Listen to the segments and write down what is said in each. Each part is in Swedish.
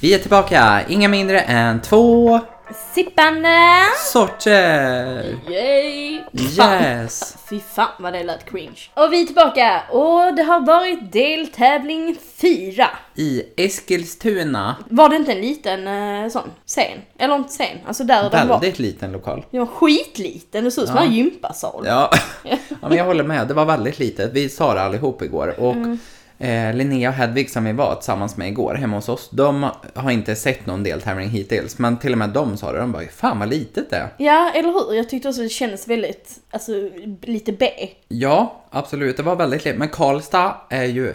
Vi är tillbaka, inga mindre än två Sippande! sorter! Yay! Yes! Fy fan vad det lät cringe. Och vi är tillbaka och det har varit deltävling 4. I Eskilstuna, Var det inte en liten eh, sån scen? Eller inte scen, alltså där den var. väldigt liten lokal. Den var skitliten, det såg ut som Ja. en gympasal. Ja. ja, men jag håller med. Det var väldigt litet. Vi sa det allihop igår. Och Mm. Eh, Linnea och Hedvig som vi var tillsammans med igår hemma hos oss, de har inte sett någon deltävling hittills. Men till och med de sa det. De bara, fan vad litet det är. Ja, eller hur? Jag tyckte också det kändes väldigt, alltså lite B. Ja, absolut. Det var väldigt litet. Men Karlstad är ju...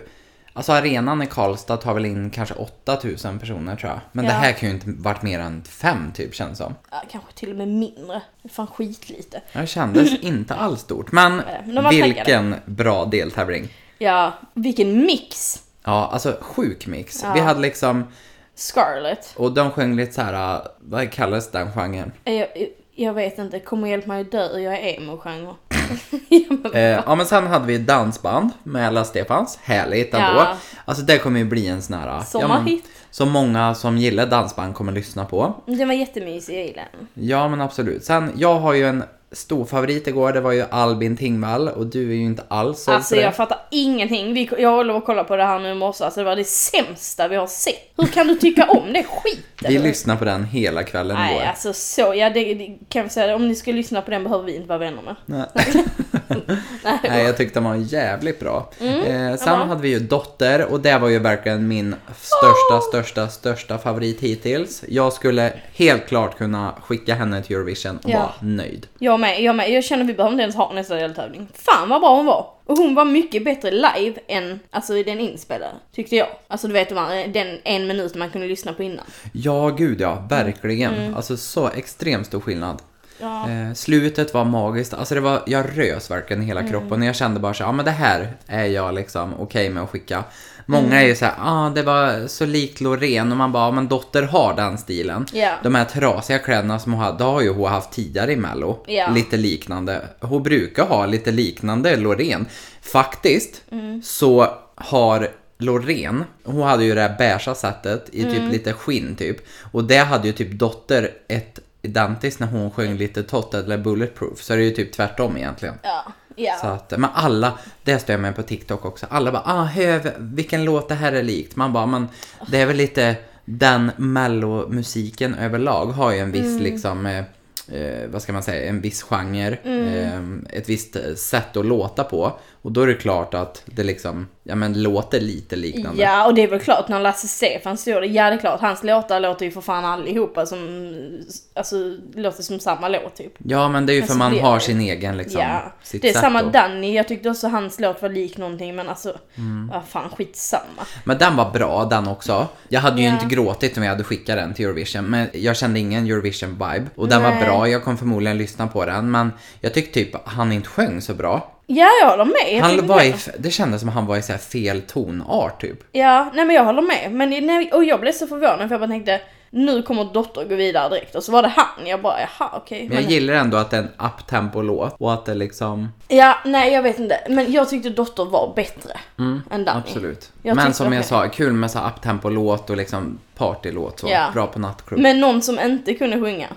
Alltså arenan i Karlstad tar väl in kanske 8000 personer tror jag. Men det Ja. här kan ju inte varit mer än fem typ känns det som. Ja, kanske till och med mindre. Det är fan skitlite. Det kändes inte alls stort. Men men vilken bra deltävling. Ja, vilken mix! Ja, alltså sjuk mix. Ja. Vi hade liksom, Scarlett. och de sjöng lite så här, äh, vad kallas den genren? Jag, jag vet inte, kommer hjälpa mig att dö, jag är emo-genre. ja, Eh, ja men sen hade vi dansband med alla Stefans, härligt ändå. Ja. Alltså det kommer ju bli en sån här, ja, men, Sommarhit. som många som gillar dansband kommer lyssna på. Den var jättemysig, jag gillar den. Ja men absolut. Sen, jag har ju en stor favorit igår, det var ju Albin Tingvall och du är ju inte alls såld Alltså jag fattar ingenting. Vi, jag håller på att kolla på det här nu i morse, alltså det var det sämsta vi har sett. Hur kan du tycka om det skiten? Vi lyssnade på den hela kvällen Nej, igår. alltså så, ja det, det kan vi säga, om ni ska lyssna på den behöver vi inte vara vänner med. Nej. Nej, jag tyckte den var jävligt bra. Mm, eh, sen ja. hade vi ju Dotter och det var ju verkligen min största, största, största favorit hittills. Jag skulle helt klart kunna skicka henne till Eurovision och Ja. vara nöjd. Jag med, jag med. Jag känner vi behöver inte ens ha nästa deltävling. Fan vad bra hon var! Och hon var mycket bättre live än alltså i den inspelade, tyckte jag. Alltså du vet den en minut man kunde lyssna på innan. Ja, gud ja, verkligen. Mm. Alltså så extremt stor skillnad. Ja. Eh, slutet var magiskt, alltså det var, jag rös verkligen i hela Mm. kroppen och jag kände bara så ja men det här är jag liksom okej med att skicka. Många Mm. är ju såhär, ah det var så likt Loreen och man bara, "Ja, men Dotter har den stilen. Ja. De här trasiga kläderna som hon hade, det har ju hon haft tidigare i mello. Ja. Lite liknande. Hon brukar ha lite liknande Loreen. Faktiskt Mm. så har Loreen, hon hade ju det här beiga sättet i Mm. typ lite skinn typ. Och det hade ju typ Dotter ett identiskt när hon sjöng lite Tot eller Bulletproof. Så är det ju typ tvärtom egentligen. Ja. Ja. Så att, men alla, det står jag med på TikTok också, alla bara ah höv, vilken låt det här är likt. Man bara, men det är väl lite den mellomusiken överlag har ju en viss Mm. liksom eh, eh, vad ska man säga, en viss genre, Mm. eh, ett visst sätt att låta på. Och då är det klart att det liksom, ja men låter lite liknande. Ja, och det är väl klart när Lasse Stefans gör det. Ja, det är klart. Hans låtar låter ju för fan allihopa som, alltså, låter som samma låt typ. Ja men det är ju Men för man har det. sin egen liksom, ja, det är samma att- Danny. Jag tyckte också hans låt var lik någonting, men alltså, Mm. vad fan, skitsamma. Men den var bra den också. Jag hade ju Ja. inte gråtit om jag hade skickat den till Eurovision, men jag kände ingen Eurovision-vibe. Och den var Nej. bra, jag kommer förmodligen lyssna på den, men jag tyckte typ han inte sjöng så bra. Ja, jag håller med. Jag Han var i, det kändes som att han var i så här fel tonart typ. Ja, nej men jag håller med. Men nej, och jag blev så förvånad för jag bara tänkte, nu kommer Dotter gå vidare direkt. Och så var det han. Jag bara, jaha okej. Men jag Men- gillar ändå att det är en uptempo-låt och att det liksom... Ja, nej jag vet inte. Men jag tyckte Dotter var bättre än Danny. Absolut. Jag men som jag det- sa, kul med så här uptempo-låt och liksom partylåt så. Ja. Bra på nattklubb. Men någon som inte kunde sjunga.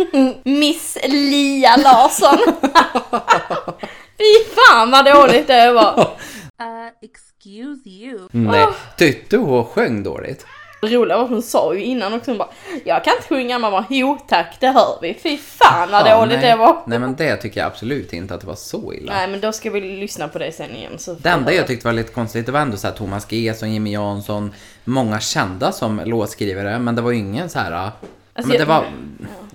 Miss Lia Larsson. Fy fan vad dåligt det var. Uh, excuse you. Nej, tyckte hon sjöng dåligt? Det roliga var att hon sa ju innan också, hon bara Jag kan inte sjunga, man bara jo tack det hör vi. Fy fan vad Ja, dåligt nej. det var. Nej men det tycker jag absolut inte att det var så illa. Nej men då ska vi lyssna på det sen igen. Så Det enda jag tyckte var lite konstigt, det var ändå så här Thomas Gesson, Jimmy Jansson, många kända som låtskrivare, men det var ju ingen så här. Alltså, men det jag- var,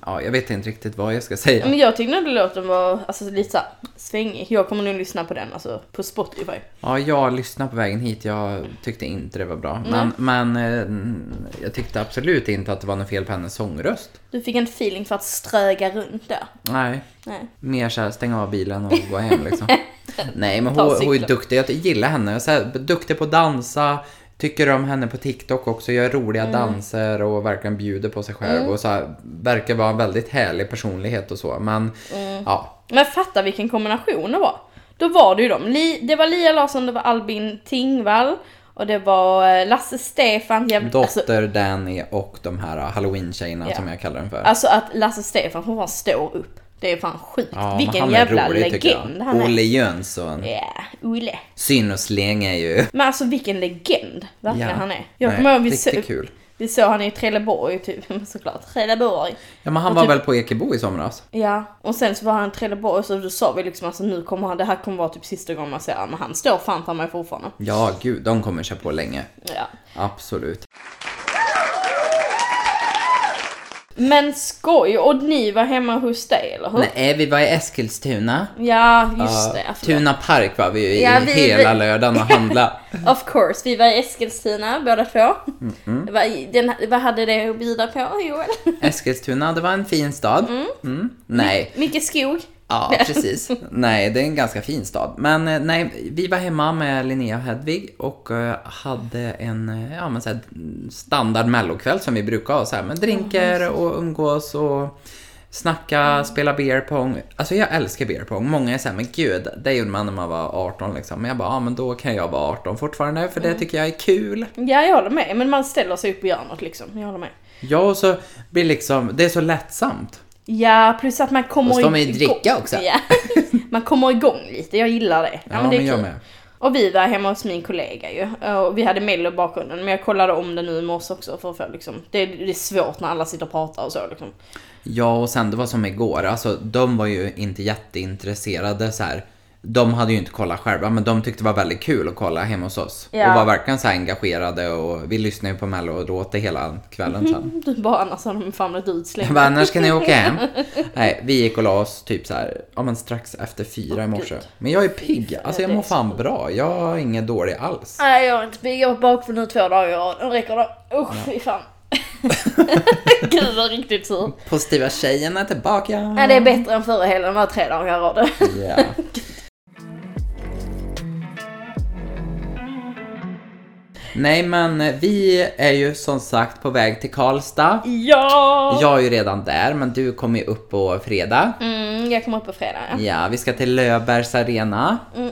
ja, jag vet inte riktigt vad jag ska säga. Men jag tyckte nog låten var alltså, lite såhär svängig. Jag kommer nog lyssna på den alltså på Spotify. Ja, jag lyssnade på vägen hit, jag tyckte inte det var bra. Men, men eh, jag tyckte absolut inte att det var något fel på hennes sångröst. Du fick en feeling för att ströga runt där. Nej, Nej. mer såhär stänga av bilen och gå hem liksom. Nej, men hon, hon är duktig, jag gillar henne. Så här, duktig på att dansa, tycker om henne på TikTok också, gör roliga Mm. danser och verkligen bjuder på sig själv. Och så här, verkar vara en väldigt härlig personlighet och så. Men Mm. ja, Men fatta vilken kombination det var. Då var det ju dem. Det var Lia Larsson, det var Albin Tingvall Och det var eh, Lasse Stefan, jävligt, alltså, Dotter, Danny och de här halloween-tjejerna Ja. som jag kallar dem för. alltså att Lasse Stefan får fan stå upp. Det är fan sjukt. Ja, Vilken jävla rolig, legend han är. Olle Jönsson. Ja, Olle. Syn och släng är ju... Men alltså vilken legend verkligen Ja. han är. Jag kommer ihåg vi, så, kul. vi såg han i Trelleborg typ, såklart. Trelleborg. Ja, men han Och var typ- väl på Ekebo i somras? Ja, och sen så var han i Trelleborg så då sa vi liksom alltså nu kommer han, det här kommer vara typ sista gången man ser honom. Men han står fan för mig fortfarande. Ja, gud, de kommer köra på länge. Ja. Absolut. Men skoj, och ni var hemma hos dig eller hur? Nej, vi var i Eskilstuna. Ja, just det. Förlåt. Tuna Park var vi ju i Ja, vi- hela vi- lördagen och handla. Of course, vi var i Eskilstuna båda två. Mm. Det var, den, vad hade det att bjuda på Joel? Eskilstuna, det var en fin stad. Mm. Nej, Mycket skog. Ja precis. Nej, det är en ganska fin stad. Men eh, nej, vi var hemma med Linnea och Hedvig och eh, hade en eh, ja, men så här, standard mellokväll som vi brukar ha så här med drinkar och umgås och snacka, spela beer pong. Alltså jag älskar beer pong. Många är såhär, men gud, det gjorde man när man var 18 liksom. Men jag bara, ja men då kan jag vara 18 fortfarande för det tycker jag är kul. Ja, jag håller med. Men man ställer sig upp och gör något liksom. Jag håller med. Ja, och så blir liksom, det är så lättsamt. Ja, plus att man kommer Och så får man ju dricka också. Ja. Man kommer igång lite, jag gillar det. Ja, men jag med. Och vi var hemma hos min kollega ju. Och vi hade Mello i bakgrunden. Men jag kollade om det nu i morse också för att få liksom. Det, det är svårt när alla sitter och pratar och så liksom. Ja, och sen det var som igår. Alltså, de var ju inte jätteintresserade så här. De hade ju inte kollat själva, men de tyckte det var väldigt kul att kolla hemma hos oss. Ja. Och var verkligen så här engagerade och vi lyssnade ju på Mello och åt det hela kvällen sen. Du bara annars har de fan blivit utslängda. bara, när ska ni åka hem? Nej, vi gick och la oss typ så här, ja men strax efter fyra i morse. Gud. Men jag är pigg, alltså jag mår fan bra. Jag är ingen dålig alls. Nej jag är inte pigg, jag har varit bakfull nu två dagar i rad. Nu räcker det. Usch fy fan. Gud vad riktigt sur. Positiva tjejen är tillbaka. Nej det är bättre än förra helgen, det var tre dagar i rad. Ja. Nej men eh, vi är ju som sagt på väg till Karlstad. Ja! Jag är ju redan där men du kommer ju upp på fredag. Mm, jag kommer upp på fredag. ja. Ja, vi ska till Löfbergs arena. Mm.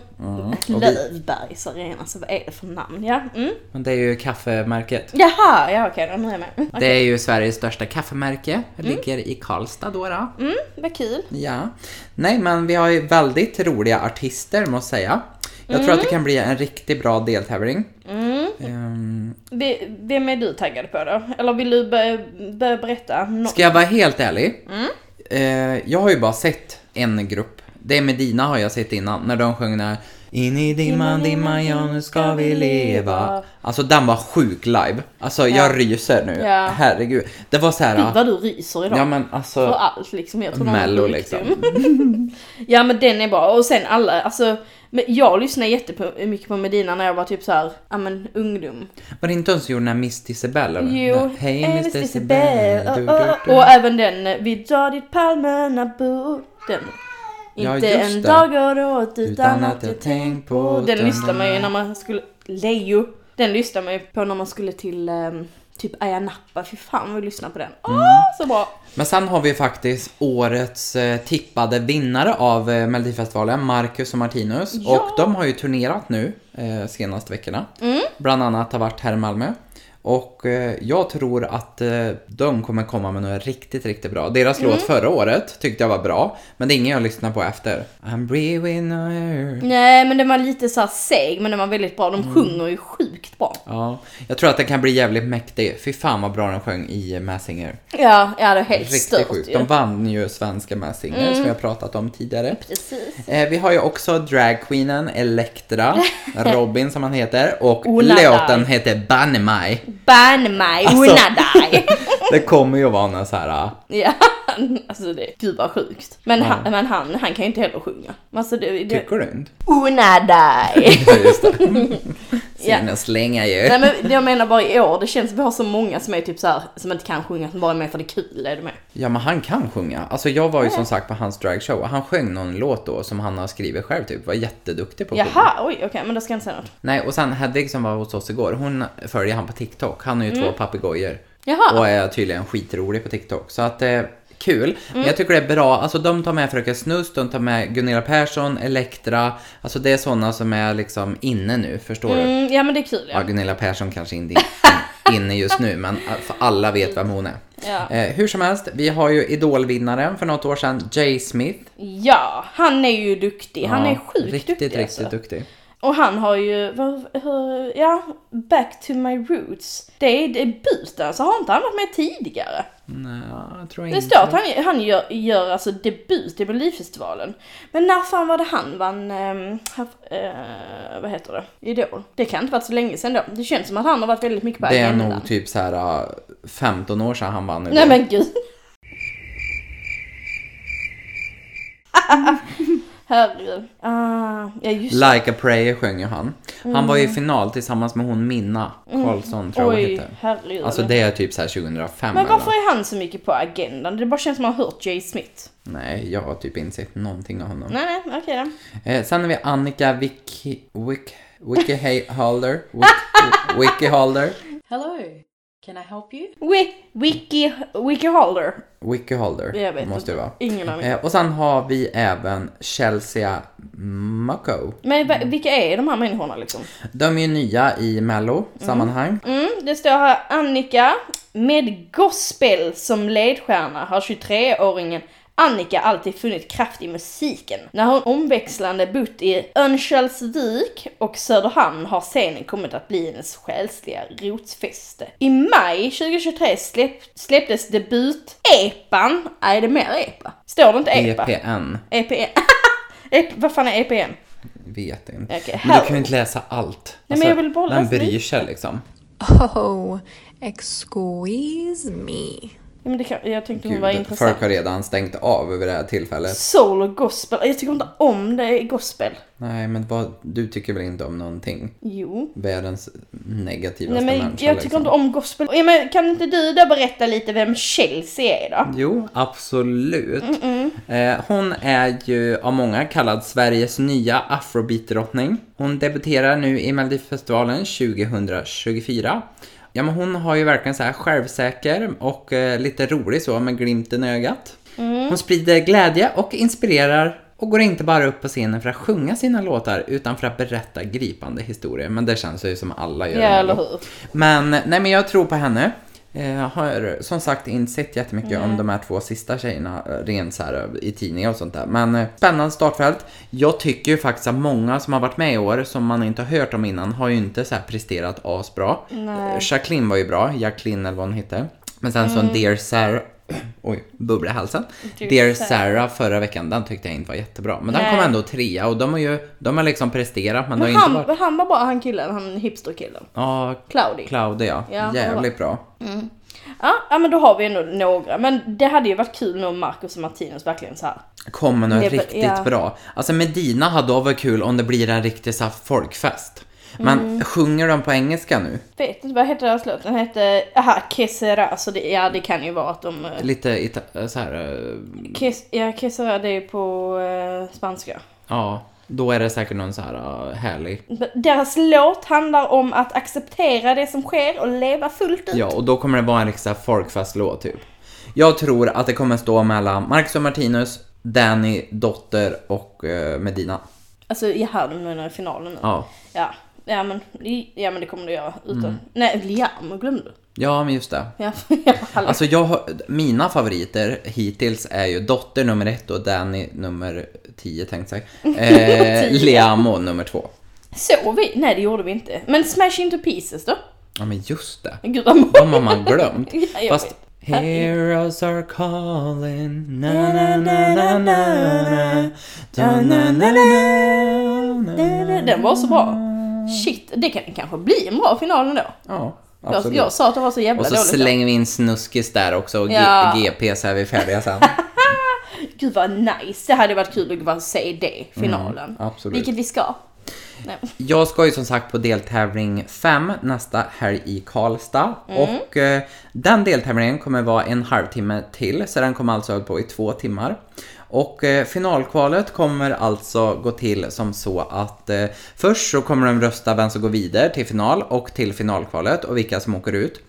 Och vi, Lövbergs arena, så vad är det för namn? Ja, mm. men det är ju kaffemärket. Jaha, ja okej, nu är jag med. Mm, Det är ju Sveriges största kaffemärke. Det ligger i Karlstad då. då. Mm, vad kul. Ja. Nej men vi har ju väldigt roliga artister måste jag säga. Jag tror att det kan bli en riktigt bra deltävling. Mm. V- Vem är du taggad på då? Eller vill du börja, börja berätta? No- Ska jag vara helt ärlig? Mm. Eh, jag har ju bara sett en grupp. Det är Medina har jag sett innan, när de sjöng där In i dimman, dimman, ja nu ska vi leva. Alltså den var sjuk live. Alltså Ja. jag ryser nu. Ja. Herregud. Det var så här. Gud vad du ryser idag. Ja men För alltså. allt liksom. Jag tror Mello sjukdom. ja men den är bra. Och sen alla, alltså. men Jag lyssnade jättemycket på Medina när jag var typ så här, ja men ungdom. Var det inte hon som gjorde den här Miss eller? Jo, Hej eh, Miss Du, oh, oh. Och även den, eh, vi drar dit palmerna bor. Den. Ja, Inte just en det. dag går åt utan, att jag tänkt på. Den lyssnar man ju när man skulle, Leo. Den lyssnar man ju på när man skulle till ehm, typ Ayia Napa. Fy fan vad vi lyssnar på den. Åh, Mm. så bra. Men sen har vi faktiskt årets eh, tippade vinnare av eh, Melodifestivalen, Marcus och Martinus. Ja. Och de har ju turnerat nu eh, senaste veckorna. Mm. Bland annat har varit här i Malmö. Och eh, jag tror att eh, de kommer komma med något riktigt, riktigt bra. Deras Mm. låt förra året tyckte jag var bra, men det är ingen jag lyssnar på efter. I'm breathing air. Nej men den var lite så seg men den var väldigt bra. Mm. De sjunger ju sjukt bra. Ja, jag tror att den kan bli jävligt mäktig. Fy fan vad bra den sjöng i Mass Singer. Ja, ja det är helt Riktigt stört sjukt. ju. Mm. De vann ju svenska Mass Singer som vi har pratat om tidigare. Precis. Eh, vi har ju också dragqueenen Elektra, Robin som han heter, och låten heter Banne mig. Ban mig, Alltså- Unadai. Det kommer ju vara någon så här. ah, ja, alltså det, gud vad sjukt. Men, Ja. han, men han, han kan ju inte heller sjunga. Alltså det, det, Tycker du inte? Unadai. Ja, just det. Ja. Sina slänga ju. Nej men jag menar bara i år, det känns vi har så många som är typ så här, som inte kan sjunga, som bara är med för det är kul, är du med? Ja men han kan sjunga. Alltså jag var ju som sagt på hans dragshow och han sjöng någon låt då som han har skrivit själv typ. Var jätteduktig på att sjunga. Jaha, oj okej, men då ska jag inte säga något. Nej och sen Hedvig som var hos oss igår, hon följer han på TikTok. Han har ju två papegojor. Jaha. Och är tydligen skitrolig på TikTok. Så att eh, kul. Men jag tycker det är bra, alltså de tar med Fröken Snusk, de tar med Gunilla Persson, Elektra. Alltså det är sådana som är liksom inne nu, förstår du? Mm, ja men det är kul Ja, ja. Gunilla Persson kanske inte är inne just nu, men för alla vet vem hon är. Ja. Eh, hur som helst, vi har ju idolvinnaren för något år sedan, Jay Smith. Ja, han är ju duktig. Han Ja, är sjukt Riktigt, duktig riktigt alltså. duktig. Och han har ju, hur, ja, Back to my roots. Det är debuten, så har inte han varit med tidigare? Nej, jag tror Det inte. står att han, han gör, gör alltså debut i Melodifestivalen. Men när fan var det han vann, haf- eh, vad heter det, Idol? Det kan inte varit så länge sedan då. Det känns som att han har varit väldigt mycket på Det är nog typ så här äh, 15 år sedan han vann Idol. Nej men gud. Herregud. Ah, ja just. Like a prayer sjöng ju han. Han var ju i final tillsammans med hon Minna Karlsson tror jag Oj, heter. herregud. Alltså det är typ så här 2005 Men varför eller? är han så mycket på agendan? Det bara känns som att man har hört Jay Smith. Nej, jag har typ inte sett någonting av honom. Nej, nej, okej då. Eh, sen har vi Annika Wiki... Wiki Hey Holder. Wiki Holder. Hello, can I help you? Wi- Wiki, Wiki Holder. Wiki Holder Jag vet måste inte. det vara. Ingen aning. Eh, och sen har vi även Chelsea Mucko. Men vilka är de här människorna liksom? De är ju nya i Mello-sammanhang. Mm, det står här Annika med gospel som ledstjärna har 23-åringen Annika alltid funnit kraft i musiken. När hon omväxlande bott i Örnsköldsvik och Söderhamn har scenen kommit att bli hennes själsliga rotfäste. I maj 2023 släpp, släpptes debut-epan, är det mer epa? Står det inte epa? EPN. EPN. Ep, vad fan är EPN? Vet inte. Okej, men du kan ju inte läsa allt. Alltså, Nej, men jag vill bara läsa bryr lite. sig liksom. Oh, excuse me. Men det kan, jag tänkte hon Gud, var intressant. folk har redan stängt av över det här tillfället. Soul och gospel. Jag tycker inte om det i gospel. Nej, men vad, du tycker väl inte om någonting? Jo. Världens negativaste Nej men människa jag tycker liksom. inte om gospel. Ja, men kan inte du då berätta lite vem Chelsea är då? Jo, absolut. Eh, hon är ju av många kallad Sveriges nya afrobeat-drottning. Hon debuterar nu i Melodifestivalen 2024. Ja, men hon har ju verkligen så här självsäker och eh, lite rolig så med glimten i ögat. Hon sprider glädje och inspirerar och går inte bara upp på scenen för att sjunga sina låtar utan för att berätta gripande historier. Men det känns ju som alla gör. Ja eller hur? Men, nej men jag tror på henne. Eh, Jag har som sagt inte sett jättemycket Mm. om de här två sista tjejerna eh, rent så här eh, i tidningar och sånt där. Men eh, spännande startfält. Jag tycker ju faktiskt att många som har varit med i år, som man inte har hört om innan, har ju inte så här presterat asbra. Nej. Eh, Jacqueline var ju bra, Jacqueline eller vad hon hette. Men sen Mm. så Dear Sarah, oj, bubbla i halsen. Dear Sarah. Förra veckan, den tyckte jag inte var jättebra. Men den Nej. kom ändå trea och de har ju, de har liksom presterat men, Men har inte han, varit... han var bara han killen, han hipsterkillen. Ja, Cloudy. Claudia, Ja, han jävligt bra. Ja, ja men då har vi ändå några. Men det hade ju varit kul om Marcus och Martinus verkligen så här. kommer något riktigt ja. bra. Alltså Medina hade då varit kul om det blir en riktig så här folkfest. Men Mm. sjunger de på engelska nu? Vet inte vad heter deras låt? Den heter, aha, Kesera. Så det, ja det kan ju vara att de... eh, Lite ita- så här, eh, Kes, ja, Kesera det är på eh, spanska. ja, då är det säkert någon så här uh, härlig. Deras låt handlar om att acceptera det som sker och leva fullt ut. Ja, och då kommer det vara en riktig folkfestlåt typ. Jag tror att det kommer stå mellan Marcus och Martinus, Danny, Dotter och eh, Medina. Alltså, jaha, de menar i finalen nu. Ja. Ja. Ja men, ja men det kommer du göra. Utan, Nej, Liam glömde du. Ja, men just det. Ja. Alltså jag har, mina favoriter hittills är ju Dotter nummer ett och Danny nummer 10 tänkte jag säga. Eh, Liamo nummer två. Såg vi? Nej det gjorde vi inte. Men Smash Into Pieces då? Ja men just det. Gud vad De har man glömt. Ja, Fast vet. Heroes are calling na na na na na na na na na na na Den var så bra. Shit, det kan kanske bli en bra final ändå. Ja, Jag, jag sa att det var så jävla och så dåligt. då. slänger vi in Snuskis där också och Ja. GP så är vi färdiga sen. Gud vad nice. Det hade varit kul att bara se det, finalen. Mm, absolut. Vilket vi ska. Nej. Jag ska ju som sagt på deltävling 5 nästa helg i Karlstad. Och eh, den deltävlingen kommer vara en halvtimme till, så den kommer alltså hålla på i två timmar. Och eh, finalkvalet kommer alltså gå till som så att eh, först så kommer de rösta vem som går vidare till final och till finalkvalet och vilka som åker ut.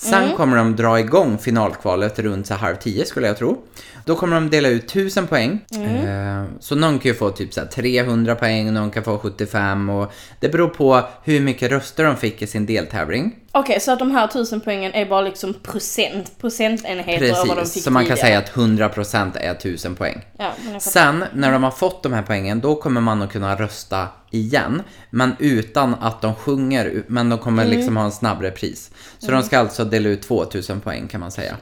Sen kommer de dra igång finalkvalet runt så halv tio skulle jag tro. Då kommer de dela ut 1000 poäng. Eh, så någon kan ju få typ så här 300 poäng, någon kan få 75 och det beror på hur mycket röster de fick i sin deltävling. Okej, så att de här tusen poängen är bara liksom procent, procentenheter av vad de Precis, fick så man kan tidigare. säga att 100% är 1000 poäng. Ja. Sen när de har fått de här poängen, då kommer man att kunna rösta igen. Men utan att de sjunger, men de kommer Mm. liksom ha en snabbare pris. Så de ska alltså dela ut 2000 poäng kan man säga.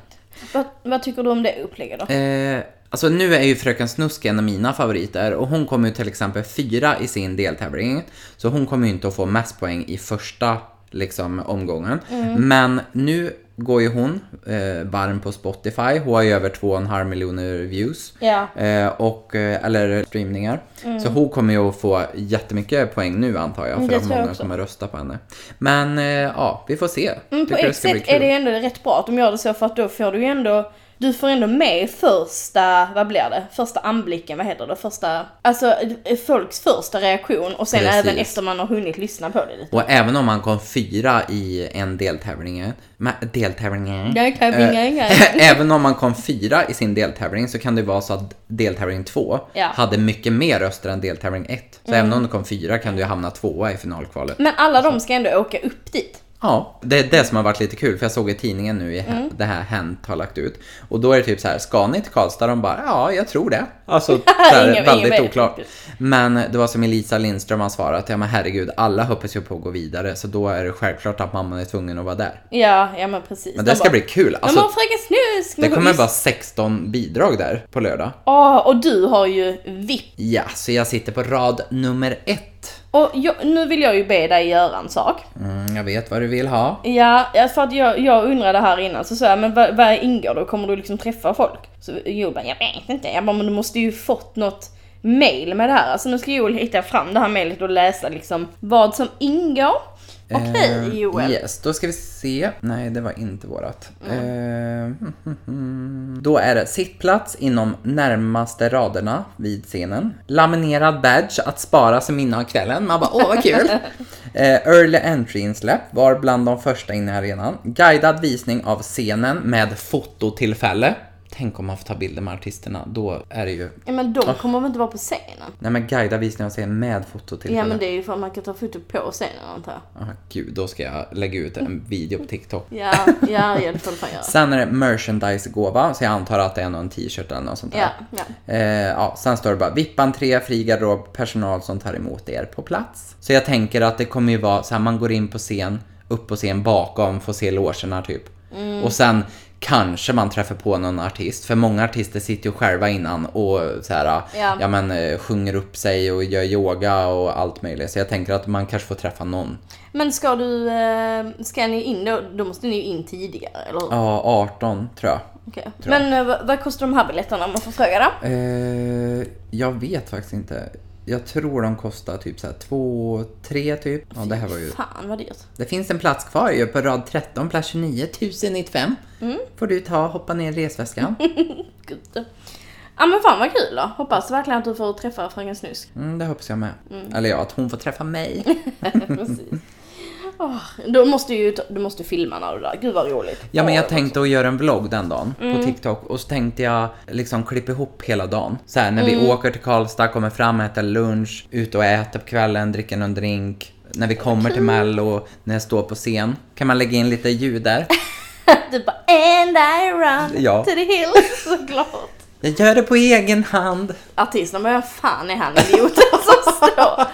Vad, vad tycker du om det upplägget då? Eh, alltså nu är ju Fröken Snusk en av mina favoriter och hon kommer ju till exempel fyra i sin deltävling. Så hon kommer ju inte att få mest poäng i första liksom, omgången. Mm. Men nu går ju hon eh, varm på Spotify. Hon har ju över 2,5 miljoner views. Ja. Eh, och, eh, eller streamningar. Så hon kommer ju att få jättemycket poäng nu antar jag. Mm, För det att många också. kommer rösta på henne. Men eh, ja, vi får se. Mm, på sätt är det ändå rätt bra att de gör det så för att då får du ju ändå du får ändå med första, vad blir det? Första anblicken, vad heter det? Första, alltså folks första reaktion och sen Precis. även efter man har hunnit lyssna på det lite. Och även om man kom fyra i en deltävling, deltävling Deltävling, Eh, Även om man kom fyra i sin deltävling så kan det vara så att deltävling två Ja. Mm. hade mycket mer röster än deltävling ett. Så även om du kom fyra kan du hamna tvåa i finalkvalet. Men alla de ska ändå åka upp dit. Ja, det är det som har varit lite kul för jag såg i tidningen nu i Mm. det här Hänt har lagt ut. Och då är det typ så här, ska ni till Karlstad? De bara, ja, jag tror det. Alltså, så här, Ingen- väldigt ingen oklart. Men det var som Elisa Lindström har svarat, ja men herregud, alla hoppas ju på att gå vidare. Så då är det självklart att mamman är tvungen att vara där. Ja, ja men precis. Men De det ska bara, bli kul. Alltså, Fröken Snusk! det Men kommer vara 16 bidrag där på lördag. Åh, och du har ju VIP. Ja, så jag sitter på rad nummer ett. Och jag, nu vill jag ju be dig göra en sak. Mm, jag vet vad du vill ha. Ja, för att jag, jag undrade här innan så sa jag, men vad, vad ingår då? Kommer du liksom träffa folk? Så Joel bara, jag vet inte. Jag bara, men du måste ju fått något mail med det här. Alltså nu ska Joel hitta fram det här mailet och läsa liksom vad som ingår. Okej Eh, Joel. Yes, då ska vi se. Nej, det var inte vårat. Eh, då är det sittplats inom närmaste raderna vid scenen. Laminerad badge att spara som minne av kvällen. Man bara, åh vad kul! eh, early entry-insläpp var bland de första inne i arenan. Guidad visning av scenen med fototillfälle. Tänk om man får ta bilder med artisterna, då är det ju... Ja men de kommer väl inte vara på scenen? Nej men guidad visning av scenen med fototillfälle. Ja men det är ju för att man kan ta foto på scenen antar jag. Ah, gud, då ska jag lägga ut en video på TikTok. Ja, ja, ja det får du fan göra. Sen är det merchandise-gåva, så jag antar att det är någon t-shirt eller något sånt där. Ja, ja. Eh, ja, sen står det bara VIP-entré, fri garderob, personal som tar emot er på plats. Så jag tänker att det kommer ju vara så här, man går in på scen, upp på scen bakom, får se logerna typ. Mm. Och sen kanske man träffar på någon artist, för många artister sitter ju själva innan och så här, Ja. ja. men eh, sjunger upp sig och gör yoga och allt möjligt. Så jag tänker att man kanske får träffa någon. Men ska du, eh, ska ni in då? Då måste ni ju in tidigare, eller hur? Ja, 18 tror jag. Okej. Men eh, vad, vad kostar de här biljetterna om man får fråga då? Eh, jag vet faktiskt inte. Jag tror de kostar typ så här 2, 3 typ. Ja, det här var ju... Fan vad dyrt. Det finns en plats kvar ju på rad 13, plats 29, 1095. Mm. Får du ta och hoppa ner i resväskan. Gud. Ja men fan vad kul då. Hoppas verkligen att du får träffa Fröken Snusk. Mm, det hoppas jag med. Eller ja, att hon får träffa mig. Precis. Då måste du ju ta- du måste filma när du är där. Gud vad roligt. Ja, men jag tänkte att göra en vlogg den dagen Mm. på TikTok och så tänkte jag liksom klippa ihop hela dagen. Så här, när vi Mm. åker till Karlstad, kommer fram, äter lunch, ut och äter på kvällen, dricker någon drink. När vi kommer till Mello, när jag står på scen, kan man lägga in lite ljud där. Du bara and I run Ja. to the hills. Såklart. Jag gör det på egen hand. Artisterna vad fan är han idioten som står?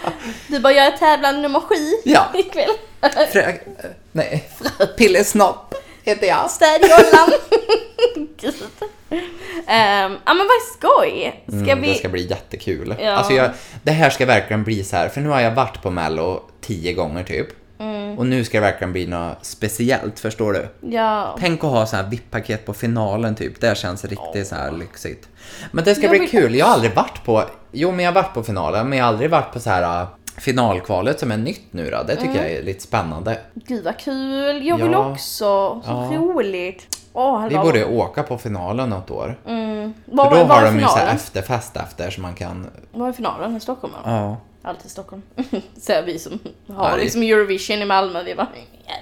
Du bara, jag är tävlande nummer sju Ja. ikväll. Frö... eh, Nej. Pillesnopp heter jag. Städjollan. Gud. Ja men vad skoj. Ska Mm, vi... Det ska bli jättekul. Ja. Alltså jag, det här ska verkligen bli så här, för nu har jag varit på Mello tio gånger typ. Mm. Och nu ska det verkligen bli något speciellt, förstår du? Ja. Tänk att ha så här VIP-paket på finalen typ, det känns riktigt så här lyxigt. Men det ska Jag bli vill kul, jag har aldrig varit på, jo men jag har varit på finalen, men jag har aldrig varit på så här äh, finalkvalet som är nytt nu då. Det tycker Mm. jag är lite spännande. Gud vad kul. Jag vill Ja. också. Så Ja. roligt. Åh, Vi borde åka på finalen något år. Mm. För Var, då var, har är de ju så efterfest efter så man kan, Var är finalen? I Stockholm ja. Alltid Stockholm. Säger vi som Ja, har är- liksom Eurovision i Malmö. Vi bara,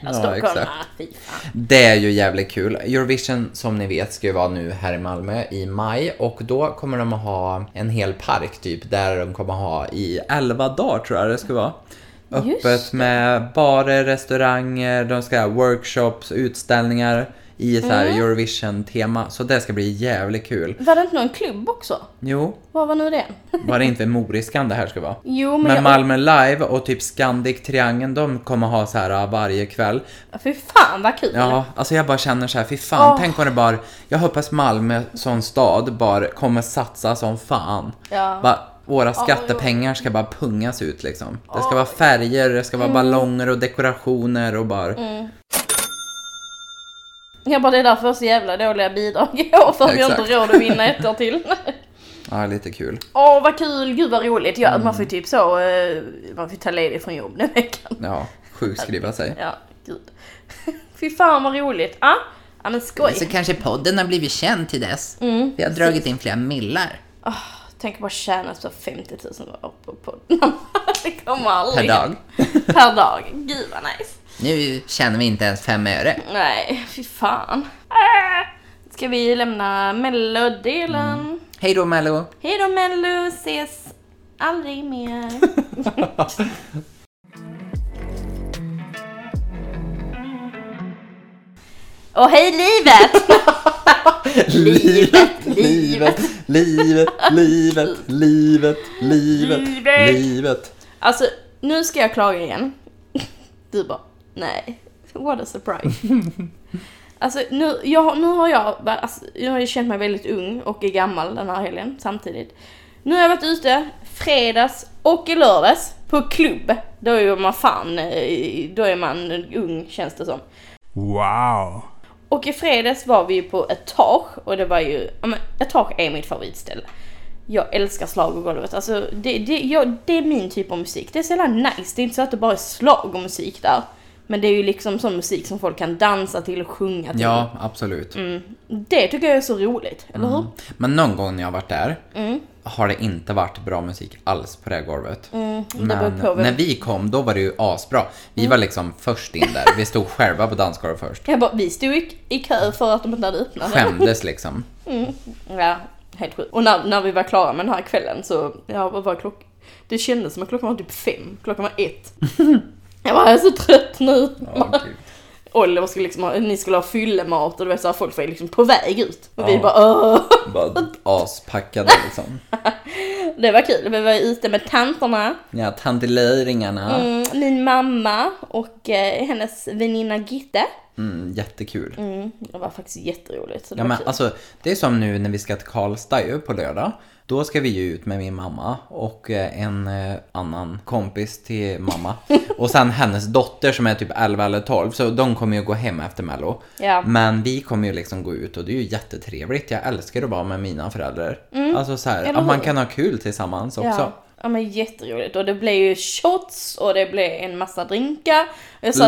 jävla Ja, exakt. Fy fan. Det är ju jävligt kul. Eurovision som ni vet ska ju vara nu här i Malmö i maj och då kommer de att ha en hel park typ där de kommer att ha i 11 dagar tror jag det ska vara. Öppet med barer, restauranger, de ska ha workshops, utställningar i så här Mm. Eurovision-tema. Så det ska bli jävligt kul. Var det inte någon klubb också? Jo, Vad var nu det? var det inte Moriskan det här ska vara? Jo, men, Men jag... Malmö Live och typ Scandic Triangeln, de kommer ha så här uh, varje kväll. Fy fan vad kul. Ja, alltså jag bara känner så här, fy fan, Åh. tänk om det bara, jag hoppas Malmö som stad bara kommer satsa som fan. Ja. Bara, våra skattepengar ska bara pungas ut liksom. Det ska vara färger, det ska vara Mm. ballonger och dekorationer och bara... Jag bara, det är därför jag har så jävla dåliga bidrag i år, för att vi har inte råd att vinna ett år till. Ja, lite kul. Åh vad kul, gud vad roligt. Ja, Mm. Man får ju typ så, eh, man får ta ledigt från jobb den veckan. Ja, sjukskriva sig. Ja, gud. Fy fan vad roligt. Ja, ja men skoj. Så kanske podden har blivit känd till dess. Mm. Vi har dragit in flera millar Tänk bara tjäna så 50 000 år på podden. Det kommer per aldrig. dag. Per dag. Gud vad nice. Nu tjänar vi inte ens fem öre. Nej, fy fan. Äh. Ska vi lämna mellodelen? Hej då Mello! Hej då Mello, ses aldrig mer. Och hej! Livet, livet, livet, livet, livet, livet, Livet. livet. Alltså, nu ska jag klaga igen. Du bara, nej. What a surprise. Alltså nu, jag, nu har jag, alltså, jag har ju känt mig väldigt ung och är gammal den här helgen samtidigt. Nu har jag varit ute fredags och i lördags på klubb. Då är man fan, eh, då är man ung känns det som. Wow. Och i fredags var vi ju på Etage och det var ju, ja men Etage är mitt favoritställe. Jag älskar schlagergolvet, alltså det, det, jag, det är min typ av musik. Det är så jävla nice, det är inte så att det bara är schlagermusik där. Men det är ju liksom sån musik som folk kan dansa till och sjunga till. Ja, absolut. Det tycker jag är så roligt, eller hur? Men någon gång när jag har varit där Mm. har det inte varit bra musik alls på det golvet. Mm, Men när vi kom, då var det ju asbra. Vi Mm. var liksom först in där. Vi stod själva på dansgolvet först. Jag bara, vi stod i, i kö för att de inte hade öppnat. Skämdes liksom. Ja, helt sjukt. Och när, när vi var klara med den här kvällen så, ja vad var klockan? Det kändes som att klockan var typ fem, klockan var ett. jag bara, jag är så trött nu. Ja, gud. Oliver skulle liksom ha, ni skulle ha fyllemat och du vet såhär, folk var liksom på väg ut. Och vi Ja. bara Åh! Bara aspackade liksom. Det var kul, vi var ute med tanterna, Ja, tantilöringarna. mm, min mamma och eh, hennes väninna Gitte. Mm, jättekul. Mm, det var faktiskt jätteroligt. Så det Ja, men kul. alltså, det är som nu när vi ska till Karlstad ju på lördag. Då ska vi ju ut med min mamma och eh, en eh, annan kompis till mamma. Och sen hennes dotter som är typ 11 eller 12, så de kommer ju gå hem efter mello. Ja. Men vi kommer ju liksom gå ut och det är ju jättetrevligt. Jag älskar att vara med mina föräldrar. Alltså så här, Mm. Att man kan ha kul tillsammans också. Ja. Ja men jätteroligt och det blev ju shots och det blev en massa drinkar.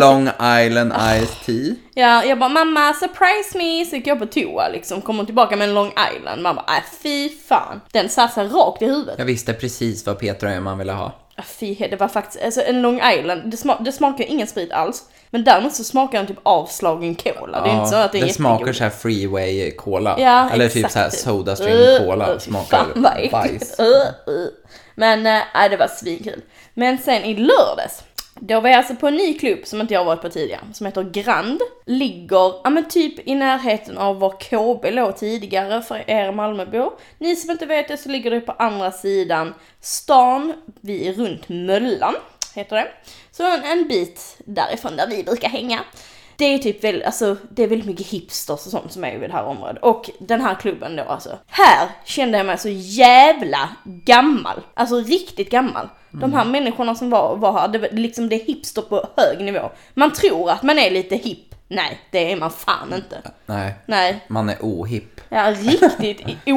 Long Island Iced Tea. Ja, jag bara mamma surprise me, så gick jag på toa liksom, kommer tillbaka med en Long Island. Mamma bara, äh fy fan. Den satt sig rakt i huvudet. Jag visste precis vad Peter och Öhman ville ha. Äh, Fy, det var faktiskt, alltså en Long Island, det, sma det smakar ingen sprit alls. Men däremot så smakar den typ avslagen cola. det är inte så att det är det smakar jättegod. så här freeway cola. Ja, Eller typ exakt. så här soda stream cola. uh, smakar fan, bajs. Uh, uh. Men äh, det var svinkul. Men sen i lördags, då var jag alltså på en ny klubb som inte jag har varit på tidigare, som heter Grand. Ligger, ja men typ i närheten av var KB låg tidigare för er Malmöbor. Ni som inte vet det så ligger det på andra sidan stan, vi är runt Möllan, heter det. Så en, en bit därifrån där vi brukar hänga. Det är typ väl, alltså, det är väldigt mycket hipsters och sånt som är i det här området. Och den här klubben då alltså. Här kände jag mig så jävla gammal. Alltså riktigt gammal. De här människorna som var, var här, det var liksom det är hipster på hög nivå. Man tror att man är lite hipp. Nej, det är man fan inte. Nej, Nej, man är ohipp. Ja, riktigt i-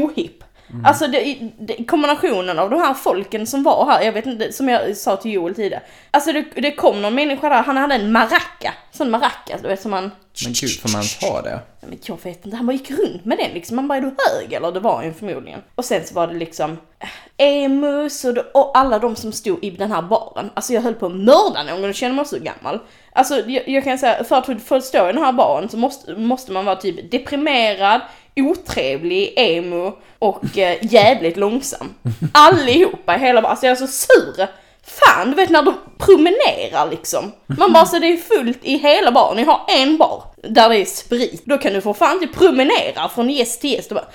ohipp. Alltså det, det, kombinationen av de här folken som var här, jag vet inte, som jag sa till Joel tidigare. Alltså det, det kom någon människa där, han hade en maracka. Sån maracka, du vet som man... Men gud, får man ta det? Men jag vet inte, han bara gick runt med den liksom. Man bara, är du hög eller? Det var ju förmodligen. Och sen så var det liksom, eh, emus och, och alla de som stod i den här baren. Alltså jag höll på att mörda någon då kände man så gammal. Alltså jag, jag kan säga, för att få stå i den här baren så måste, måste man vara typ deprimerad, otrevlig, emo och eh, jävligt långsam. Allihopa i hela baren. Alltså jag är så sur. Fan, du vet när de promenerar liksom. Man bara så det är fullt i hela baren. Ni har en bar där det är sprit. Då kan du få fan inte promenera från gäst till gäst och bara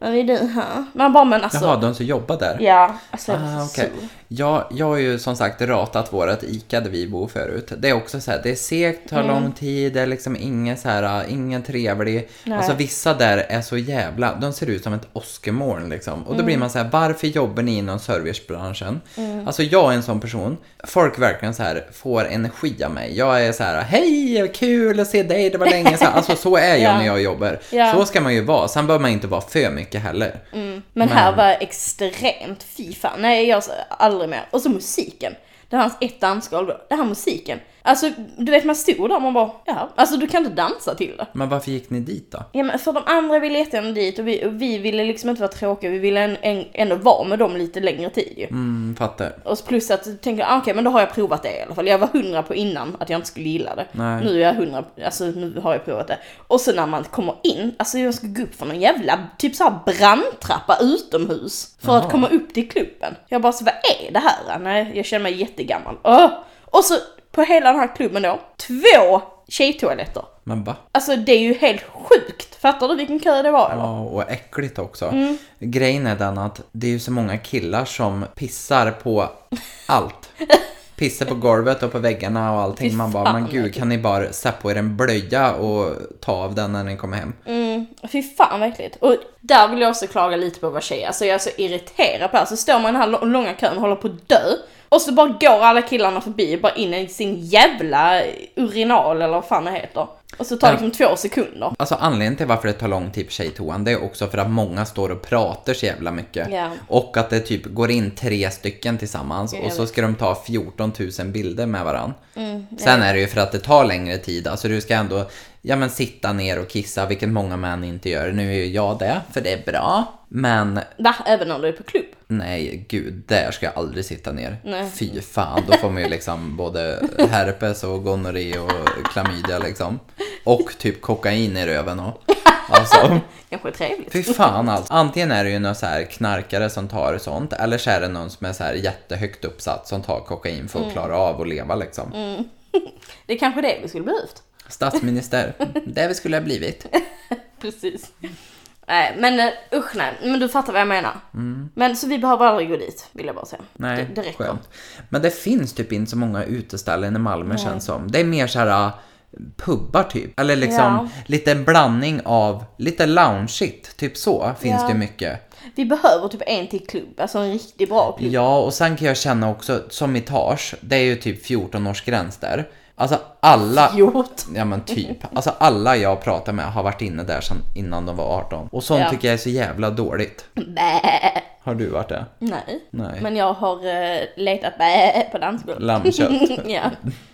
Vad vill du ha? Man bara men alltså. Jaha, de som jobbar där? Ja, alltså jag Ah, var så okej. sur. Jag, jag har ju som sagt ratat vårat ICA där vi bor förut. Det är också så här, det är segt, tar lång tid, det är liksom ingen så här, ingen trevlig. Nej. Alltså vissa där är så jävla, de ser ut som ett åskermoln liksom. Och då blir man så här, varför jobbar ni inom servicebranschen? Alltså jag är en sån person, folk verkligen så här får energi av mig. Jag är så här, hej, kul att se dig, det var länge sedan. Alltså så är jag Ja. när jag jobbar. Ja. Så ska man ju vara, sen behöver man inte vara för mycket heller. Men här var extremt, fy fan, nej jag sa aldrig mer. Och så musiken. Det är hans ett dansgolv då. Det här musiken. Alltså du vet man stod där och man bara, ja, alltså du kan inte dansa till det. Men varför gick ni dit då? Ja men för de andra ville jättegärna dit och vi, och vi ville liksom inte vara tråkiga, vi ville en, en, ändå vara med dem lite längre tid ju. Mm, fattar. Och plus att jag tänkte, ah, okej men då har jag provat det i alla fall. Jag var hundra på innan att jag inte skulle gilla det. Nej. Nu är jag hundra, alltså nu har jag provat det. Och så när man kommer in, alltså jag ska gå upp för någon jävla typ så här brandtrappa utomhus. För att Jaha. komma upp till klubben. Jag bara så vad är det här? Nej, jag känner mig jättegammal. Åh! Och så på hela den här klubben då, två tjejtoaletter. Men va? Alltså det är ju helt sjukt. Fattar du vilken kö det var eller? Ja, och äckligt också. Mm. Grejen är den att det är ju så många killar som pissar på allt. Pissar på golvet och på väggarna och allting. Man bara, men gud, kan ni bara sätta på er en blöja och ta av den när ni kommer hem? Mm, fy fan vad äckligt. Och där vill jag också klaga lite på att vara tjej. Alltså jag är så irriterad på det här. Så står man i den här lå- långa kön och håller på att dö. Och så bara går alla killarna förbi bara in i sin jävla urinal eller vad fan det heter. Och så tar det liksom två sekunder. Alltså anledningen till varför det tar lång tid på tjejtoan det är också för att många står och pratar så jävla mycket. Ja. Och att det typ går in tre stycken tillsammans och så ska de ta 14 000 bilder med varandra. Mm, Sen är det ju för att det tar längre tid, alltså du ska ändå ja, men sitta ner och kissa, vilket många män inte gör. Nu är ju jag det, för det är bra. Men Va? Även när du är på klubb? nej, gud, där ska jag aldrig sitta ner. Nej. Fy fan, då får man ju liksom både herpes och gonorré och klamydia liksom. Och typ kokain i röven och... Alltså, Kanske trevligt. fy fan alltså. Antingen är det ju någon så här knarkare som tar sånt, eller så är det någon som är så här jättehögt uppsatt som tar kokain för att klara av att leva liksom. Det är kanske det vi skulle behövt. Statsminister, det vi skulle ha blivit. Precis. Nej, men uh, usch nej. Men du fattar vad jag menar. Men så vi behöver aldrig gå dit, vill jag bara säga. Nej, det, det räcker. skönt. Men det finns typ inte så många uteställen i Malmö känns som. Det är mer så här äh, pubbar typ. Eller liksom Ja. lite blandning av, lite loungeigt, typ så finns Ja. det mycket. Vi behöver typ en till klubb, alltså en riktigt bra klubb. Ja, och sen kan jag känna också, som i Tage, det är ju typ 14 års gräns där. Alltså alla... Gjort. Ja men typ. Alltså alla jag pratar med har varit inne där sedan innan de var 18. Och sånt Ja. tycker jag är så jävla dåligt. Bä. Har du varit det? Nej. Nej. Men jag har uh, letat bä på dansgolvet. Lammkött. ja.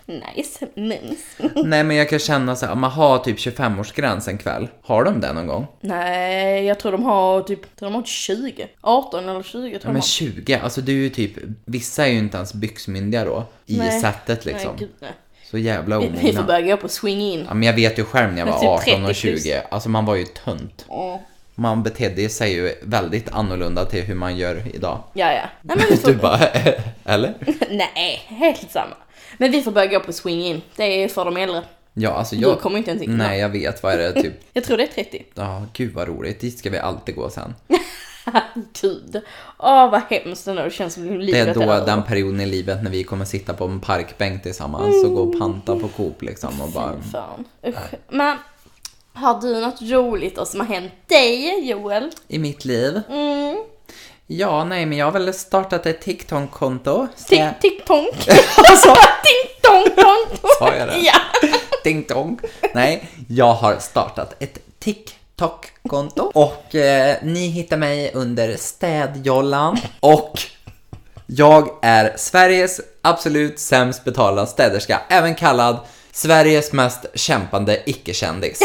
Nice, mums. Nej men jag kan känna så här, om man har typ 25-årsgräns en kväll. Har de det någon gång? Nej, jag tror de har typ, tror de har 20. 18 eller 20 tror Ja, de men har. 20, alltså du är ju typ, vissa är ju inte ens byxmyndiga då. I Nej. sättet liksom. Nej, gud nej. Så jävla Vi, vi får omogna. börja gå på swing in. Ja men jag vet ju själv när jag var typ 18 och 30 plus. 20, alltså man var ju tönt. Man betedde sig ju väldigt annorlunda till hur man gör idag. ja. ja. Nej, men vi får, Du bara, eller? nej, helt samma. Men vi får börja gå på swing in. Det är för de äldre. Ja, alltså Du jag... kommer inte ens in. Nej, jag vet. Vad är det typ? Jag tror det är 30. Ja, gud vad roligt. Dit ska vi alltid gå sen. Gud. Åh, vad hemskt ändå. Det känns som Det livet är då över. den perioden i livet när vi kommer sitta på en parkbänk tillsammans och gå och panta på Coop liksom och bara... Fan. Usch. Men har du något roligt då som har hänt dig, Joel? I mitt liv? Mm. Ja, nej, men jag har väl startat ett TikTok-konto. Jag- tong. Alltså, tong. Sa jag det? Ja. Dong. Nej, jag har startat ett TikTok-konto. Och eh, ni hittar mig under Städjollan. Och jag är Sveriges absolut sämst betalda städerska. Även kallad Sveriges mest kämpande icke-kändis.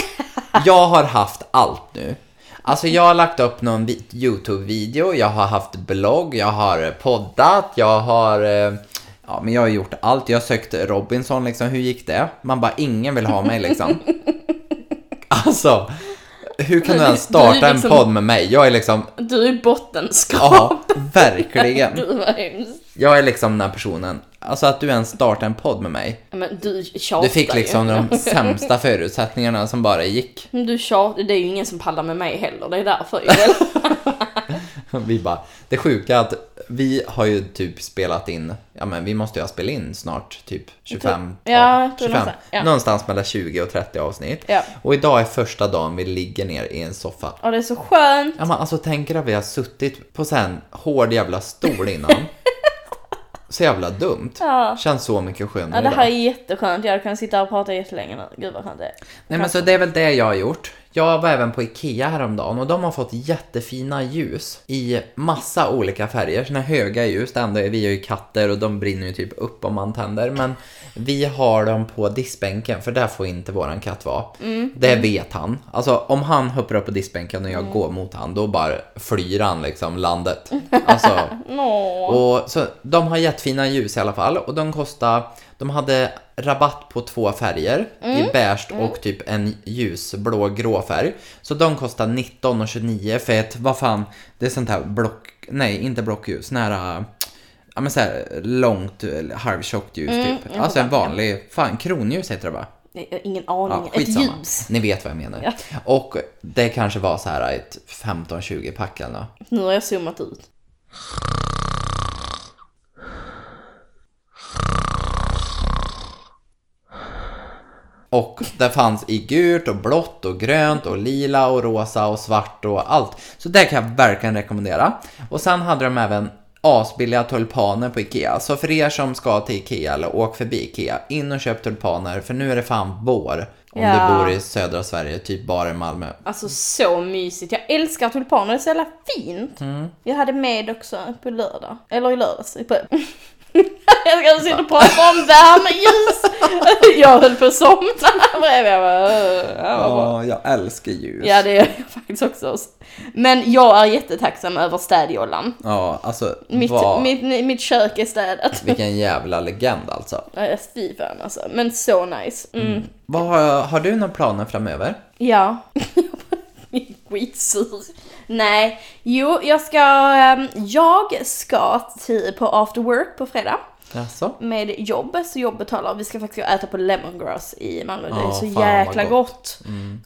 Jag har haft allt nu. Alltså jag har lagt upp någon vi- YouTube-video, jag har haft blogg, jag har poddat, jag har... eh, Ja, men jag har gjort allt. Jag har sökt Robinson liksom, hur gick det? Man bara, ingen vill ha mig liksom. Alltså, hur kan du ens Du starta en liksom- podd med mig? Jag är liksom, Du är bottenskrap. ja, verkligen. Gud vad hemskt. Jag är liksom den här personen. Alltså att du ens startar en podd med mig. Men du tjatar Du fick liksom ju. de sämsta förutsättningarna som bara gick. Du tjatar, det är ju ingen som pallar med mig heller, det är därför. ju. Vi bara, det sjuka att vi har ju typ spelat in, ja men vi måste ju ha spelat in snart typ 25, Ja, jag tror 25 någonstans, ja. någonstans mellan 20 och 30 avsnitt. Ja. Och idag är första dagen vi ligger ner i en soffa. Ja, det är så skönt. Ja men alltså tänk er att vi har suttit på en hård jävla stol innan. så jävla dumt. Ja. Känns så mycket skönare Ja, det här är jätteskönt. Jag kan sitta och prata jättelänge nu. Gud vad skönt det är. Nej men så det är väl det jag har gjort. Jag var även på Ikea häromdagen och de har fått jättefina ljus i massa olika färger. Såna höga ljus, det enda är vi har ju katter och de brinner ju typ upp om man tänder. Men vi har dem på diskbänken för där får inte våran katt vara. Det vet han. Alltså om han hoppar upp på diskbänken och jag går mot han, då bara flyr han liksom landet. Alltså, och, så de har jättefina ljus i alla fall och de kostar, de hade rabatt på två färger i beige och typ en ljusblå grå färg. Så de kostar 19,29 för ett, vad fan, det är sånt här block, nej inte blockljus, nära, ja men såhär långt, halvtjockt ljus typ. jag Alltså en vanlig, fan kronljus heter det va? Ingen aning. Ja, Ett ljus. Ni vet vad jag menar. Ja. Och det kanske var så här ett 15-20 pack eller något. Nu har jag zoomat ut. Och det fanns i gult och blått och grönt och lila och rosa och svart och allt. Så det kan jag verkligen rekommendera. Och sen hade de även asbilliga tulpaner på Ikea. Så för er som ska till Ikea eller åk förbi Ikea, in och köp tulpaner för nu är det fan vår. Om Ja. du bor i södra Sverige, typ bara i Malmö. Alltså så mysigt. Jag älskar tulpaner, det är så jävla fint. Mm. Jag hade med också på lördag. Eller i lördags. Jag ska sitta och prata om värmeljus. jag höll på att somna bredvid. Jag bara, var bara, jag älskar ljus. Ja det gör jag faktiskt också. Men jag är jättetacksam över städjollan. Ja, alltså Mitt, vad... mitt, mitt kök är städat. Vilken jävla legend alltså. Ja, fy fan alltså. Men så nice. Mm. Vad har, har du några planer framöver? Ja. Jag är Skitsur. Nej, jo jag ska, ehm, jag ska till, på after work på fredag Jaså? med jobb, så jobb betalar. Vi ska faktiskt äta på Lemongrass i Malmö. det är så jäkla gott. gott.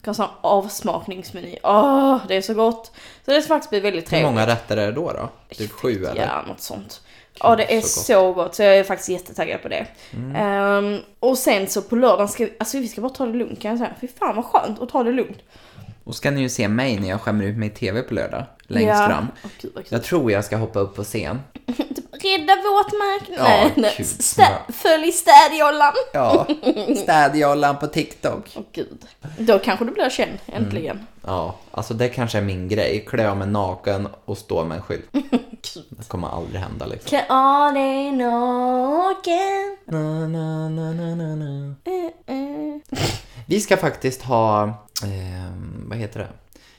Ska ha en sån avsmakningsmeny. Åh, det är så gott. Så det ska faktiskt bli väldigt Hur trevligt. många rätter är det då? då? Typ sju eller? Ja, något sånt. Ja, det är så så gott. gott. så jag är faktiskt jättetaggad på det. Mm. Ehm, och sen så på lördagen ska vi, alltså vi ska bara ta det lugnt kan jag säga. Fy fan vad skönt att ta det lugnt. Och ska ni ju se mig när jag skämmer ut mig i TV på lördag. Längst ja. fram. Gud, vad kul. Jag tror jag ska hoppa upp på scen. Rädda våtmarken. Ja, nej. Stä- följ städjollan. Ja, städjollan på TikTok. Åh gud. Då kanske du blir känd, äntligen. Ja, alltså det kanske är min grej. Klä av mig naken och stå med en skylt. Det kommer aldrig hända liksom. Klä av dig naken. Na, na, na, na, na, na. Eh, eh. Vi ska faktiskt ha, eh, vad heter det?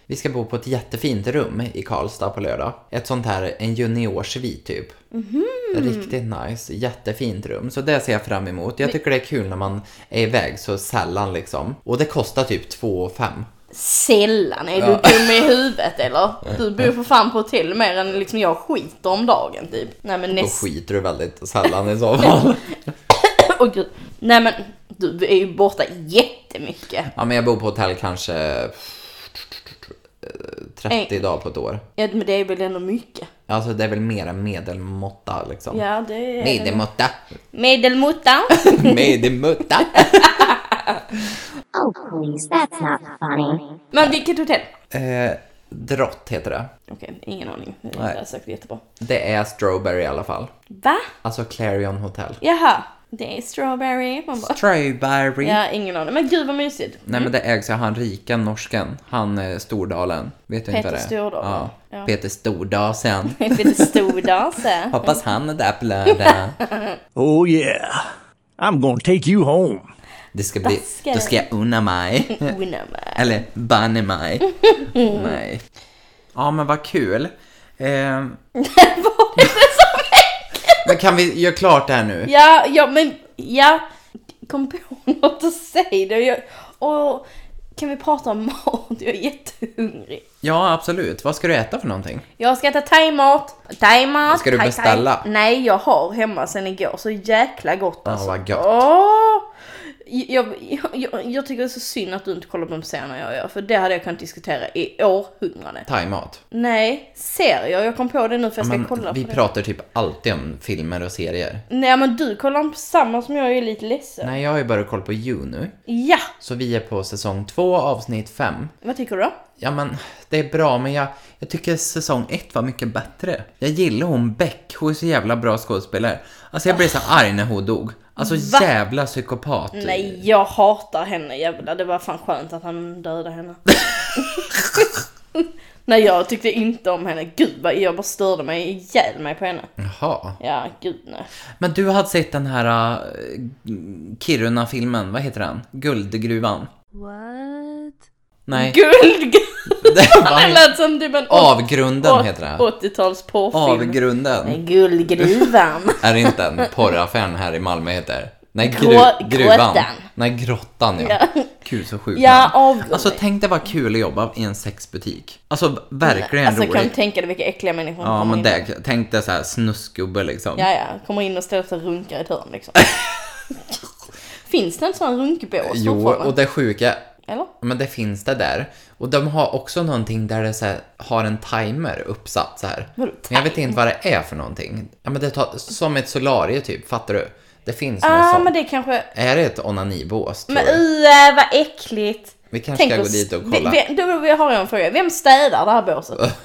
Vi ska bo på ett jättefint rum i Karlstad på lördag. Ett sånt här, en juniorsvit typ. Riktigt nice, jättefint rum. Så det ser jag fram emot. Jag tycker det är kul när man är iväg så sällan liksom. Och det kostar typ 2 5 Sällan, är du dum i huvudet eller? Du bor för fan på hotell mer än liksom jag skiter om dagen typ. Nej men Då näst... skiter du väldigt sällan i så fall. Åh gud. Nej men du är ju borta jättemycket. Ja men jag bor på hotell kanske eh, 30 dagar på ett år. Ja men det är väl ändå mycket. Alltså det är väl mer än medelmåtta liksom. Ja det är Medelmåtta. Medelmåtta. Medelmåtta. Oh, please, that's not funny. Men vilket hotell? Eh, drott heter det. Okej, ingen aning. Det är säkert jättebra. Det är Strawberry i alla fall. Va? Alltså Clarion Hotel. Jaha. Det är strawberry. Man bara, Strawberry. ja, ingen aning. Men gud vad mysigt. Nej men det ägs av han rika norsken. Han eh, Stordalen. Vet du inte Peter vad det är? Stordalen. Ja. Ja. Peter Stordasen. Lite stor dag så. Hoppas han är där på lördag. Oh, yeah. I'm gonna take you home. Det ska bli, då ska jag unna mig. Unna mig. Eller banne mig. Nej. Ja, men vad kul. Eh, men kan vi göra klart det här nu? Ja, ja men ja. Kom på något att säga. Jag, och, kan vi prata om mat? Jag är jättehungrig. Ja, absolut. Vad ska du äta för någonting? Jag ska äta thaimat. Thaimat. Ska du thai, beställa? Thai. Nej, jag har hemma sen igår. Så jäkla gott Ja, alltså. vad gött. Åh! Jag, jag, jag, tycker det är så synd att du inte kollar på de serierna jag gör. För det hade jag kunnat diskutera i århundraden. Thaimat. Nej, serier. Jag kom på det nu för jag ska Men kolla vi på det. pratar typ alltid om filmer och serier. Nej men du kollar på samma som jag, jag är lite ledsen. Nej, jag har ju börjat kolla på You nu. Ja! Så vi är på säsong två, avsnitt fem. Vad tycker du då? Ja, men det är bra, men jag, jag tycker säsong ett var mycket bättre. Jag gillar hon Beck, hon är så jävla bra skådespelare. Alltså jag blev så arg när hon dog. Alltså Va? jävla psykopat. Nej, jag hatar henne jävlar. Det var fan skönt att han dödade henne. Nej, jag tyckte inte om henne. Gud vad jag bara störde mig ihjäl mig på henne. Jaha. Ja, gud nej. Men du hade sett den här äh, Kiruna-filmen, vad heter den? Guldgruvan? What? Nej, Guld! det Det lät som typ en Avgrunden heter den. 80-tals porrfilm. Avgrunden. Nej, Guldgruvan. Är det inte en porraffären här i Malmö heter? Nej, gru, Grå- gruvan. grottan. Nej, grottan ja. Ja. Gud så sjukt Ja, namn. avgrund. Alltså tänk det var kul att jobba i en sexbutik. Alltså verkligen Alltså kan du roligt. tänka dig vilka äckliga människor Ja men in. det, tänk dig så här snuskgubbe liksom. Ja, ja. Kommer in och ställer sig och runkar i ett hörn liksom. Finns det en sån runkbås Jo, och det sjuka, Eller? men det finns det där. Och de har också någonting där det så här, har en timer uppsatt så här. Men jag vet inte vad det är för någonting. Ja men det tar, som ett solarie typ, fattar du? Det finns något Ah, sånt. men det kanske... Är det ett onanibås Men uh, vad äckligt. Vi kanske ska gå oss- dit och vi- kolla. vi- Då vi har jag en fråga. Vem städar det här båset?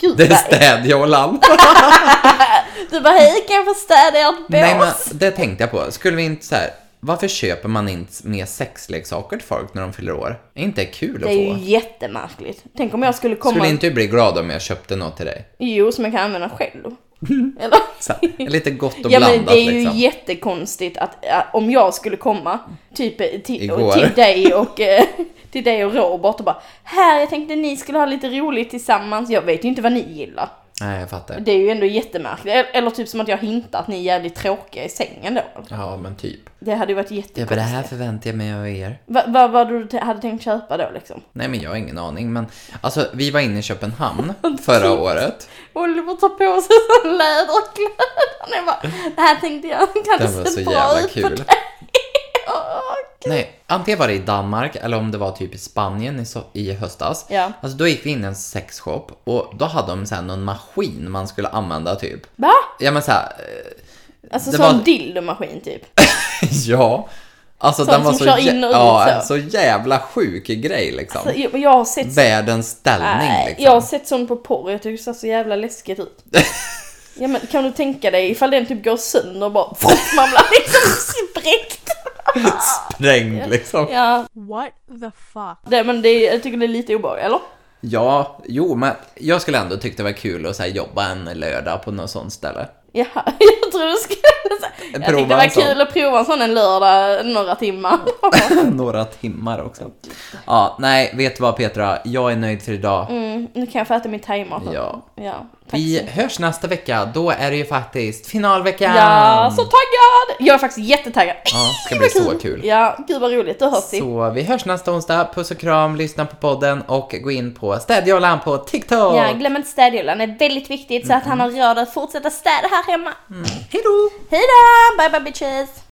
Gud, Det är städjollan. Du bara, hej kan jag få städa ert bås? Nej men det tänkte jag på. Skulle vi inte så här, varför köper man inte mer sexleksaker till folk när de fyller år? Är inte det kul Det att är få? ju jättemärkligt. Tänk om jag skulle komma... Skulle inte du bli glad om jag köpte något till dig? Jo, som jag kan använda själv. Eller? Så lite gott och Ja men blandat det är ju liksom. jättekonstigt att äh, om jag skulle komma typ eh, till, och till dig och eh, till dig och Robert och bara Här jag tänkte ni skulle ha lite roligt tillsammans. Jag vet ju inte vad ni gillar. Nej, jag fattar. Det är ju ändå jättemärkligt. Eller, typ som att jag hintar att ni är jävligt tråkiga i sängen då. Ja, men typ. Det hade ju varit Ja, jättekonstigt. men det här förväntar jag mig av er. Vad va, vad du hade tänkt köpa då liksom? Nej, men jag har ingen aning. Men alltså, vi var inne i Köpenhamn förra året. Oliver tar på sig sån läderkläder. Han är bara, det här tänkte jag sett så bra ut på kul. dig. Nej, antingen var det i Danmark eller om det var typ i Spanien i, so- i höstas. Ja. Alltså då gick vi in i en sexshop och då hade de så här någon maskin man skulle använda typ. Va? Ja men så här, eh, Alltså sån var- dildomaskin typ. ja. Alltså Sånt den var som så, kör in och ut ja, så. så jävla sjuk grej liksom. Alltså, jag, jag har sett Världens ställning Nej, liksom. jag har sett sån på porr, jag tycker det ser så jävla läskigt ut. ja men kan du tänka dig ifall den typ går sönder och bara man blir liksom spräckt. Sprängd liksom. Ja, What the fuck? det, men det, jag tycker det är lite obehagligt, eller? Ja, jo men jag skulle ändå tycka det var kul att så här, jobba en lördag på något sånt ställe. Ja, jag tror du skulle säga. Jag Prova tyckte det var kul att prova en sån en lördag, några timmar. Några timmar också. Ja, nej, vet du vad Petra? Jag är nöjd för idag. Mm, nu kan jag få äta min thaimat. Ja. ja Vi hörs nästa vecka. Då är det ju faktiskt finalveckan. Ja, så taggad! Jag är faktiskt jättetaggad. Ja, ska bli så kul. Ja, gud vad roligt, då hörs vi. Så vi hörs nästa onsdag. Puss och kram, lyssna på podden och gå in på Städjollan på TikTok. Ja, glöm inte städhjularen, det är väldigt viktigt så att han har råd att fortsätta städa här hemma. Hej då! Hejdå! Bye bye bitches!